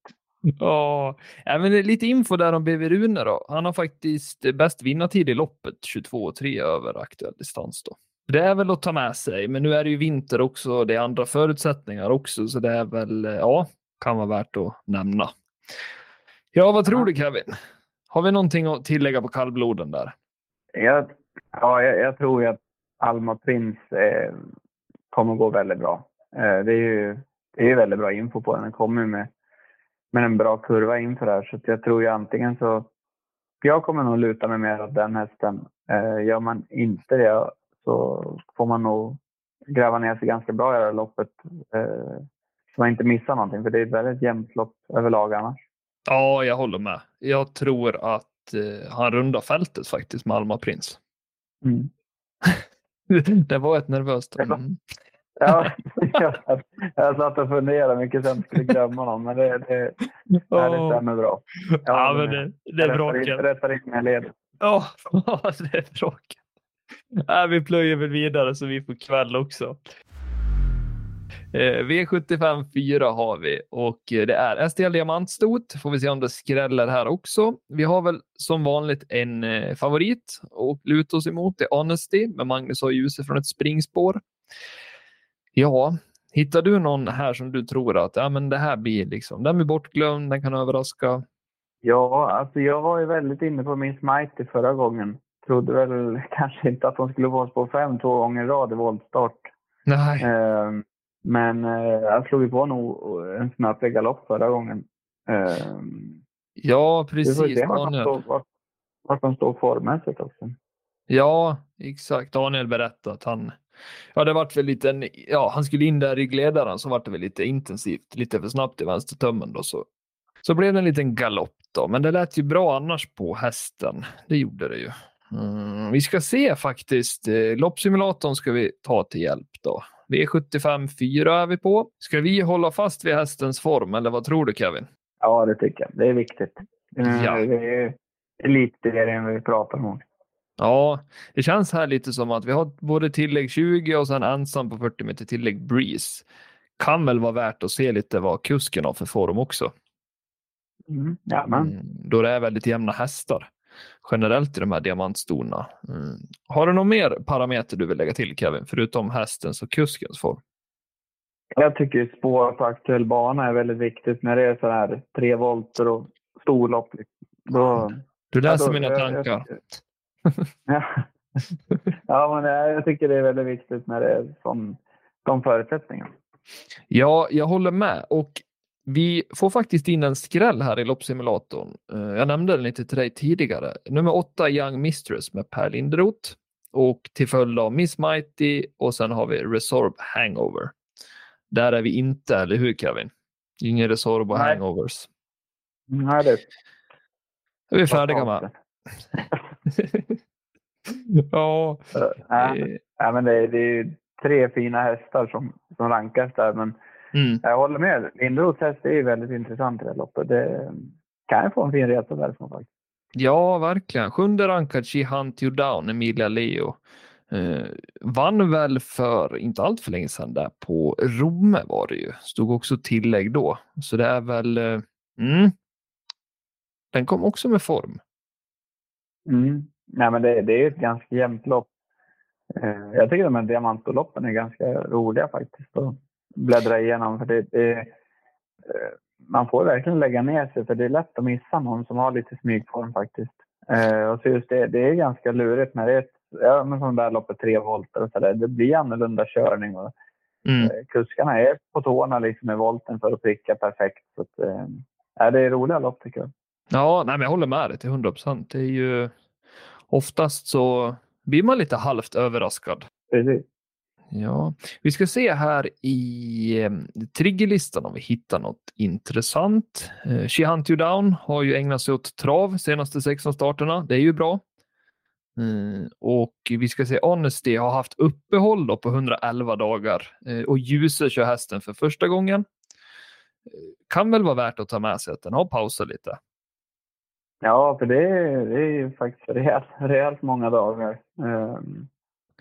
Ja, men lite info där om BV Rune då. Han har faktiskt bäst vinnartid i loppet, 22,3 över aktuell distans då. Det är väl att ta med sig, men nu är det ju vinter också. Det är andra förutsättningar också, så det är väl, ja, kan vara värt att nämna. Ja, vad tror du Kevin? Har vi någonting att tillägga på kallbloden där? Jag, ja, jag, jag tror ju att Alma Prins eh, kommer gå väldigt bra. Eh, det är ju det är väldigt bra info på den. Den kommer med, med en bra kurva inför det här, så jag tror ju antingen så... Jag kommer nog luta mig mer åt den hästen. Eh, gör man inte det så får man nog gräva ner sig ganska bra i det här loppet. Eh, så man inte missar någonting, för det är ett väldigt jämnt lopp överlag annars. Ja, jag håller med. Jag tror att eh, han rundar fältet faktiskt med Alma Prins. Mm. det var ett nervöst. Mm. Ja, jag, jag satt och funderade mycket sen skulle glömma någon, men det, det, oh. det stämmer bra. Ja, ja men det, det är bra. Rättar in mig ledet. Ja, det är bra. Äh, vi plöjer väl vidare så vi får kväll också. Eh, V75 4 har vi och det är STL Diamantstot. Får vi se om det skräller här också. Vi har väl som vanligt en eh, favorit och luta oss emot. Det är Honesty med Magnus och ljuset från ett springspår. Ja, hittar du någon här som du tror att ja, men det här blir liksom, den blir bortglömd, den kan överraska? Ja, alltså jag var ju väldigt inne på min Smite förra gången trodde väl kanske inte att de skulle få oss på fem två gånger i rad i voltstart. Nej. Eh, men eh, jag slog ju på nog en snöplig galopp förra gången. Eh, ja, precis. Vi får se vart de står formmässigt också. Ja, exakt. Daniel berättade att han, ja det vart väl lite, ja han skulle in där i gledaren så vart det väl lite intensivt, lite för snabbt i vänstertömmen då så, så blev det en liten galopp då. Men det lät ju bra annars på hästen. Det gjorde det ju. Mm, vi ska se faktiskt. Eh, loppsimulatorn ska vi ta till hjälp då. V75 4 är vi på. Ska vi hålla fast vid hästens form eller vad tror du Kevin? Ja, det tycker jag. Det är viktigt. Mm, ja. Det är elitserien vi pratar om. Ja, det känns här lite som att vi har både tillägg 20 och sen ensam på 40 meter tillägg Breeze. Kan väl vara värt att se lite vad kusken har för form också. Mm, ja, men. Mm, då det är väldigt jämna hästar generellt i de här diamantstorna. Mm. Har du någon mer parameter du vill lägga till Kevin, förutom hästens och kuskens form? Jag tycker spår på aktuell bana är väldigt viktigt när det är så här tre volter och storlopp. Då, du läser ja, då, mina tankar. Jag, jag, ja, men jag tycker det är väldigt viktigt när det är sån, de förutsättningarna. Ja, jag håller med. Och vi får faktiskt in en skräll här i loppsimulatorn. Eh, jag nämnde den lite till dig tidigare. Nummer åtta, Young Mistress med Per Linderoth. Och till följd av Miss Mighty och sen har vi Resorb Hangover. Där är vi inte, eller hur Kevin? Ingen Resorb och Nej. Hangovers. Nej, det är vi färdiga med. ja. Nej, eh, nej, men det, är- det är tre fina hästar som, som rankas där. Men Mm. jag håller med. Linderoths häst är ju väldigt intressant i det här loppet. Det kan ju få en fin resa därifrån faktiskt. Ja, verkligen. Sjunde rankad She Hunt You Down, Emilia Leo. Eh, vann väl för inte allt för länge sedan där på Romme var det ju. Stod också tillägg då. Så det är väl... Eh, mm. Den kom också med form. Mm. Nej, men det, det är ett ganska jämnt lopp. Eh, Jag tycker de här diamantloppen är ganska roliga faktiskt att bläddra igenom. För det, det, eh, man får verkligen lägga ner sig för det är lätt att missa någon som har lite smygform faktiskt. Eh, Och så just det, det är ganska lurigt när det är ett, ja, men som här loppet tre volter och så där. Det blir annorlunda körning och Mm. eh, kuskarna är på tårna liksom i volten för att pricka perfekt. Så att, eh, det är roliga lopp tycker jag. Ja, nej, men jag håller med dig till 100 procent. Det är ju oftast så blir man lite halvt överraskad. Precis. Ja, vi ska se här i eh, triggerlistan om vi hittar något intressant. Eh, She Hunt You Down har ju ägnat sig åt trav senaste 16 starterna. Det är ju bra. Eh, och vi ska se Honesty har haft uppehåll då på 111 dagar eh, och Ljuse kör hästen för första gången. Eh, kan väl vara värt att ta med sig att den har pausat lite. Ja, för det, är- det är ju faktiskt rejält, rejält många dagar. Ehm,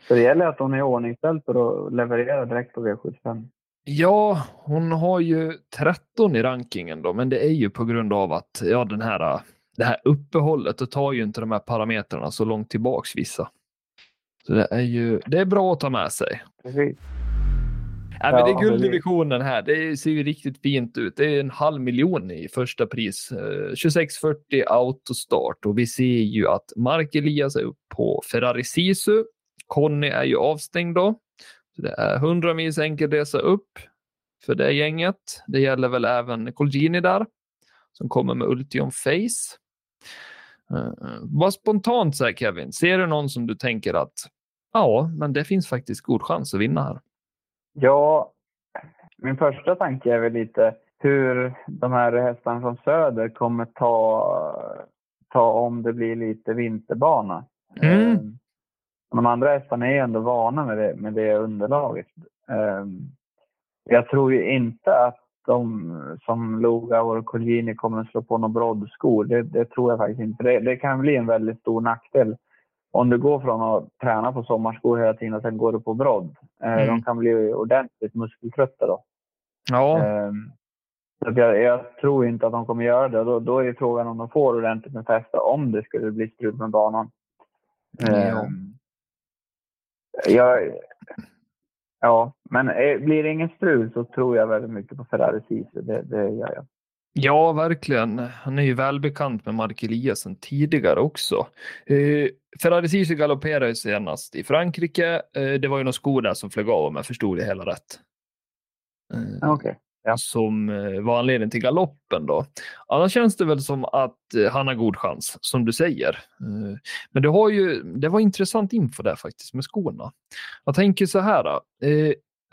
så det gäller att hon är ordningställd för att leverera direkt på V75. Ja, hon har ju 13 i rankingen då, men det är ju på grund av att ja, den här, det här uppehållet, det tar ju inte de här parametrarna så långt tillbaks vissa. Så det är ju det är bra att ta med sig. Precis. Nej, men det är Ja, gulddivisionen här. Det ser ju riktigt fint ut. Det är en halv miljon i första pris. Eh, 2640 autostart och vi ser ju att Mark Elias är upp på Ferrari Sisu. Conny är ju avstängd då. Så det är 100 mils enkelresa upp för det gänget. Det gäller väl även Colgini där som kommer med Ultion Face. Uh, vad spontant säger Kevin, ser du någon som du tänker att ja, men det finns faktiskt god chans att vinna här? Ja, min första tanke är väl lite hur de här hästarna från söder kommer ta, ta om det blir lite vinterbana. Mm. De andra hästarna är ju ändå vana med det, med det underlaget. Ehm, Jag tror ju inte att de som Loga och Colgjini kommer att slå på några broddskor. Det, det tror jag faktiskt inte. Det, det kan bli en väldigt stor nackdel om du går från att träna på sommarskor hela tiden och sen går du på brodd. Eh, Mm. De kan bli ordentligt muskeltrötta då. Ja, Ehm, så jag, jag tror inte att de kommer göra det. Då, då är frågan om de får ordentligt med fäste om det skulle bli strul med banan. Ja. Jag, ja, men eh, blir det ingen strul så tror jag väldigt mycket på Ferrari Sisu. Det, det gör jag. ja, verkligen. Han är ju välbekant med Mark Eliasen tidigare också. Eh, Ferrari Sisu galopperade ju senast i Frankrike. Eh, det var ju några skor där som flög av om jag förstod det hela rätt. Eh, Okej. Ja. Som eh, var anledningen till galoppen då. Annars känns det väl som att eh, han har god chans, som du säger. Eh, Men det, har ju, det var intressant info där faktiskt med skorna. Jag tänker så här. då.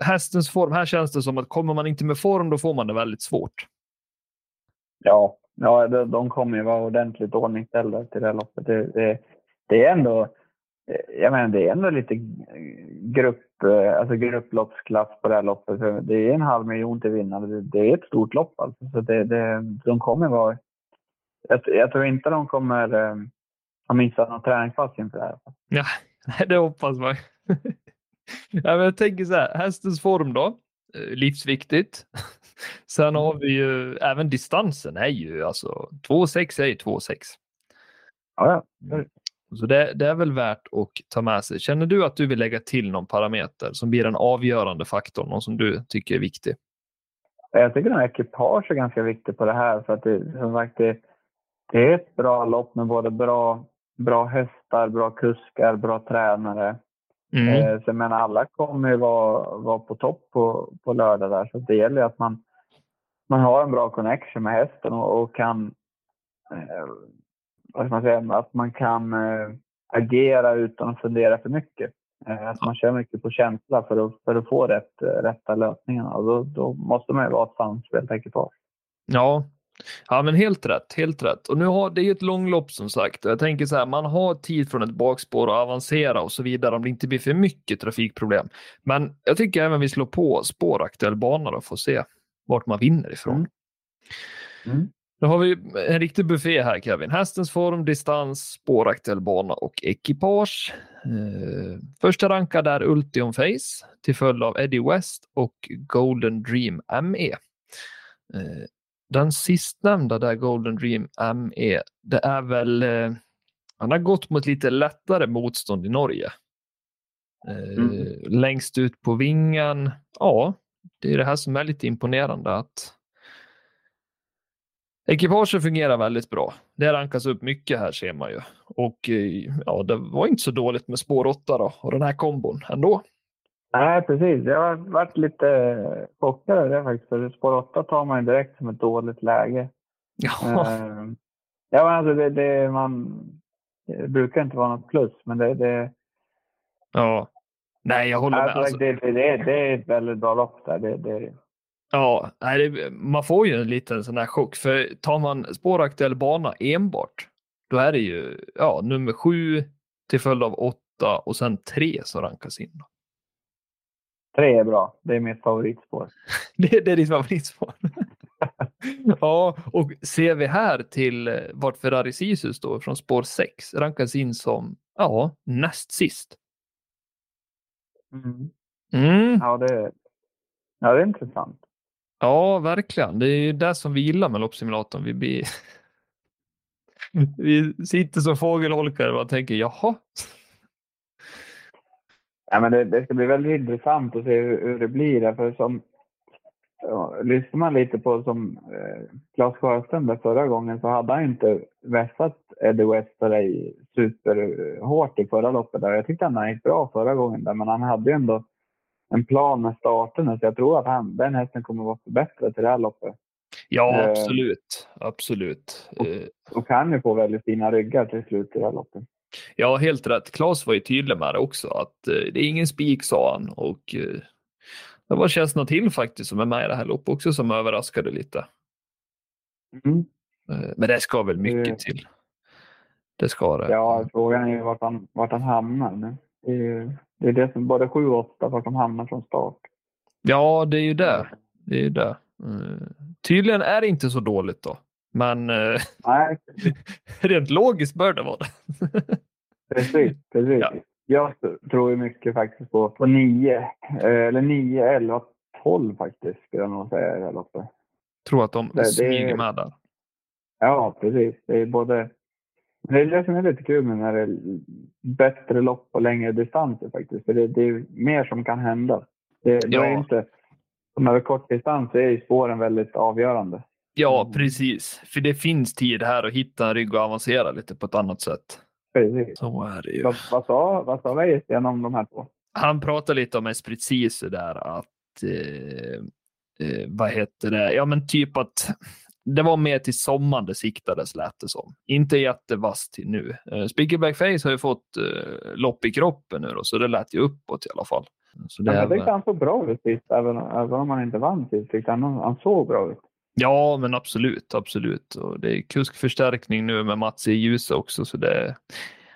Hästens form, här känns det som att kommer man inte med form då får man det väldigt svårt. Ja, ja de, kommer ju vara ordentligt ordningställda till det här loppet. Det, det, det är ändå jag menar, det är ändå lite grupp, eh, alltså grupploppsklass på det här loppet. Det är en halv miljon till vinnare. Det, är ett stort lopp alltså. Så det, det, de kommer vara... Jag, jag tror inte de kommer eh, ha missat någon träningspass inför det här. Ja, det hoppas man. ja, men jag tänker så här, hästens form då, eh, livsviktigt. Sen har vi ju, även distansen är ju alltså 2,6 är ju 2,6. Ja, ja. Så det, det är väl värt att ta med sig. Känner du att du vill lägga till någon parameter som blir den avgörande faktorn, någon som du tycker är viktig? Jag tycker nog ekipage är ganska viktigt på det här. För att det, som sagt, det, det är ett bra lopp med både bra bra hästar, bra kuskar, bra tränare. Mm. Eh, så jag menar, alla kommer ju vara, vara på topp på, på lördag där. Så det gäller ju att man, man har en bra connection med hästen och, och kan, eh, vad man säga, att man kan eh, agera utan att fundera för mycket. Eh, att man kör mycket på känsla för att, för att få rätt, eh, rätta lösningarna. Och då, då måste man ju vara ett samspelt ekipage. Ja. ja, men helt rätt. Helt rätt. Och nu har det är ju ett långlopp som sagt. Och jag tänker så här, man har tid från ett bakspår att avancera och så vidare om det inte blir för mycket trafikproblem. Men jag tycker även vi slår på spåraktuell bana och får se vart man vinner ifrån. Mm. Mm. Nu har vi en riktig buffé här Kevin. Hästens form, distans, spåraktuell bana och ekipage. Eh, första rankad är Ultion Face till följd av Eddie West och Golden Dream ME. Eh, den sistnämnda där Golden Dream ME, det är väl eh, han har gått mot lite lättare motstånd i Norge. Mm. Längst ut på vingen, ja, det är det här som är lite imponerande att Ekipaget fungerar väldigt bra. Det rankas upp mycket här ser man ju. Och eh, ja, det var inte så dåligt med spår 8 då och den här kombon ändå. Nej, precis. Jag har varit lite chockad över det faktiskt. För spår 8 tar man ju direkt som ett dåligt läge. Ja, Eh, ja, men alltså det, det, man, det brukar inte vara något plus, men det, det, ja. Nej, jag håller med. alltså, Alltså, det, det, det, det är ett väldigt bra lopp där. Det, det, ja, man får ju en liten sån här chock. För tar man spåraktuell bana enbart, då är det ju ja, nummer sju till följd av åtta och sen tre som rankas in. Tre är bra. Det är mitt favoritspår. Det, det är ditt favoritspår. ja, och ser vi här till vart Ferrari Sisus står från spår 6 rankas in som ja, näst sist. Mm. Mm. Ja, det, ja, det är intressant. Ja, verkligen. Det är ju det som vi gillar med loppsimulatorn. Vi, blir... vi sitter som fågelholkar och tänker jaha. Ja, men det, det ska bli väldigt intressant att se hur, hur det blir. Där, för som, ja, lyssnar man lite på som eh, Claes Sjöström där förra gången så hade han inte vässat Eddie West superhårt i förra loppet. Där. Jag tyckte han gick bra förra gången där, men han hade ju ändå en plan med starten. Så jag tror att han, den hästen kommer att vara förbättrad till det här loppet. Ja, Eh. absolut. Absolut. Eh, Och kan ju få väldigt fina ryggar till slut i det här loppet. Ja, helt rätt. Claes var ju tydlig med det också, att eh, det är ingen spik, sa han. Och det var Chesna till faktiskt som är med i det här loppet också som överraskade lite. Mm. Men det ska väl mycket till. Det ska det. Ja, frågan är ju vart han, vart han hamnar nu. Det är det, som både 7 och 8 vart de hamnar från start. Ja, det är ju det. Det är ju det. Eh, tydligen är det inte så dåligt då. Men eh, Nej, rent logiskt bör det vara det. precis. precis. Ja. Jag tror ju mycket faktiskt på, på 9, eh, eller 9, 11, 12 faktiskt skulle jag nog säga i det här loppet. tror att de det- smyger med där. Ja, precis. Det är både... Det är det som är lite kul med när det är bättre lopp på längre distanser faktiskt. För det, det är mer som kan hända. Det, det Ja. är inte... Över kortdistans så är ju spåren väldigt avgörande. Ja, precis. För det finns tid här att hitta en rygg och avancera lite på ett annat sätt. Precis. Så är det ju. Vad, vad sa, vad sa Wäjersten om de här två? Han pratar lite om Esprit Sisu där att eh, eh, vad heter det? Ja, men typ att det var mer till sommaren det siktades lät det som. Inte jättevass till nu. Eh, Spicky Blackface har ju fått eh, lopp i kroppen nu då, så det lät ju uppåt i alla fall. Så det jag tyckte han såg bra ut sist, även, även om han inte vann sist. Tyckte han, han såg bra ut. Ja, men absolut, absolut. Och det är kuskförstärkning nu med Mats i ljuset också, så det,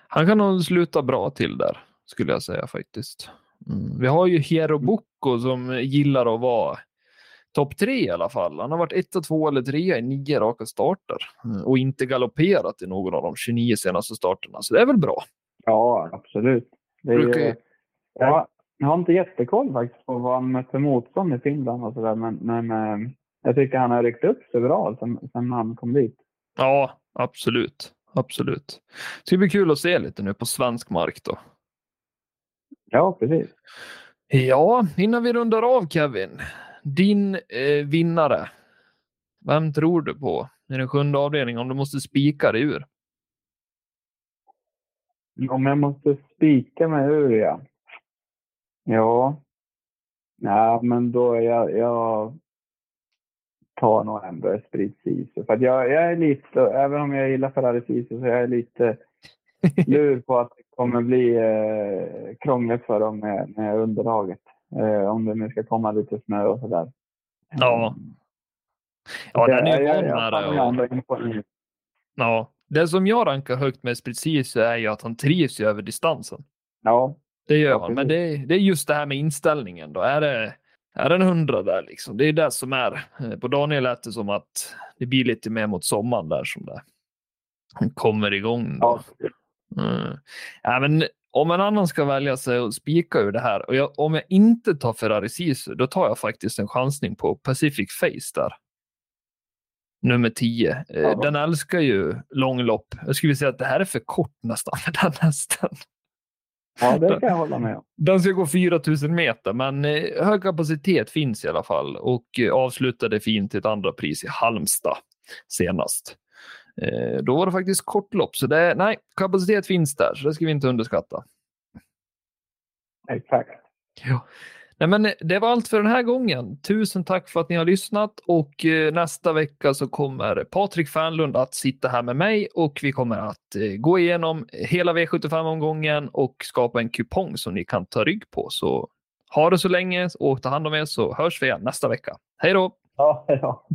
han kan nog sluta bra till där, skulle jag säga faktiskt. Mm. Vi har ju Hero Bocco som gillar att vara topp tre i alla fall. Han har varit etta, två eller trea i nio raka starter mm, och inte galopperat i någon av de 29 senaste starterna, så det är väl bra. Ja, absolut. Det är, Brukar ja, jag har inte jättekoll faktiskt på vad han mötte motstånd i Finland och sådär. Men, men eh, jag tycker han har ryckt upp sig bra sen, sen han kom dit. Ja, absolut. Absolut. Det ska bli kul att se lite nu på svensk mark då. Ja, precis. Ja, innan vi rundar av Kevin. Din eh, vinnare. Vem tror du på i den sjunde avdelningen om du måste spika dig ur? Om jag måste spika mig ur, ja. Ja. Ja, men då jag, jag tar nog ändå Esprit Sisu. För jag, jag är lite, även om jag gillar Ferrari Sisu, så jag är lite lur på att det kommer bli eh, krångligt för dem med, med underlaget. Eh, om det nu ska komma lite snö och sådär. Ja. Ja, den är ju det. jag, och- Ja, det som jag rankar högt Esprit Sisu är ju att han trivs över distansen. ja, Det gör Ja, han, men det, det är just det här med inställningen då. Är det, är det en hundra där liksom? Det är det som är. Eh, På Daniel lät det som att det blir lite mer mot sommaren där som det kommer igång. Då. ja. Mm. Ja, men om en annan ska välja sig och spika ur det här och jag, om jag inte tar Ferrari Sisu, då tar jag faktiskt en chansning på Pacific Face där. Nummer 10. Eh, Ja. Den älskar ju långlopp. Jag skulle säga att det här är för kort nästan för den hästen. ja, det kan jag hålla med om. Den ska gå 4000 meter, men eh, hög kapacitet finns i alla fall och eh, avslutade fint i ett andra pris i Halmstad senast. Eh, då var det faktiskt kortlopp, så det, nej, kapacitet finns där, så det ska vi inte underskatta. Exakt. Ja. Nej, men det var allt för den här gången. Tusen tack för att ni har lyssnat och eh, nästa vecka så kommer Patrik Fernlund att sitta här med mig och vi kommer att eh, gå igenom hela V75-omgången och skapa en kupong som ni kan ta rygg på. Så ha det så länge och ta hand om er så hörs vi igen nästa vecka. Hej då! Ja, ja.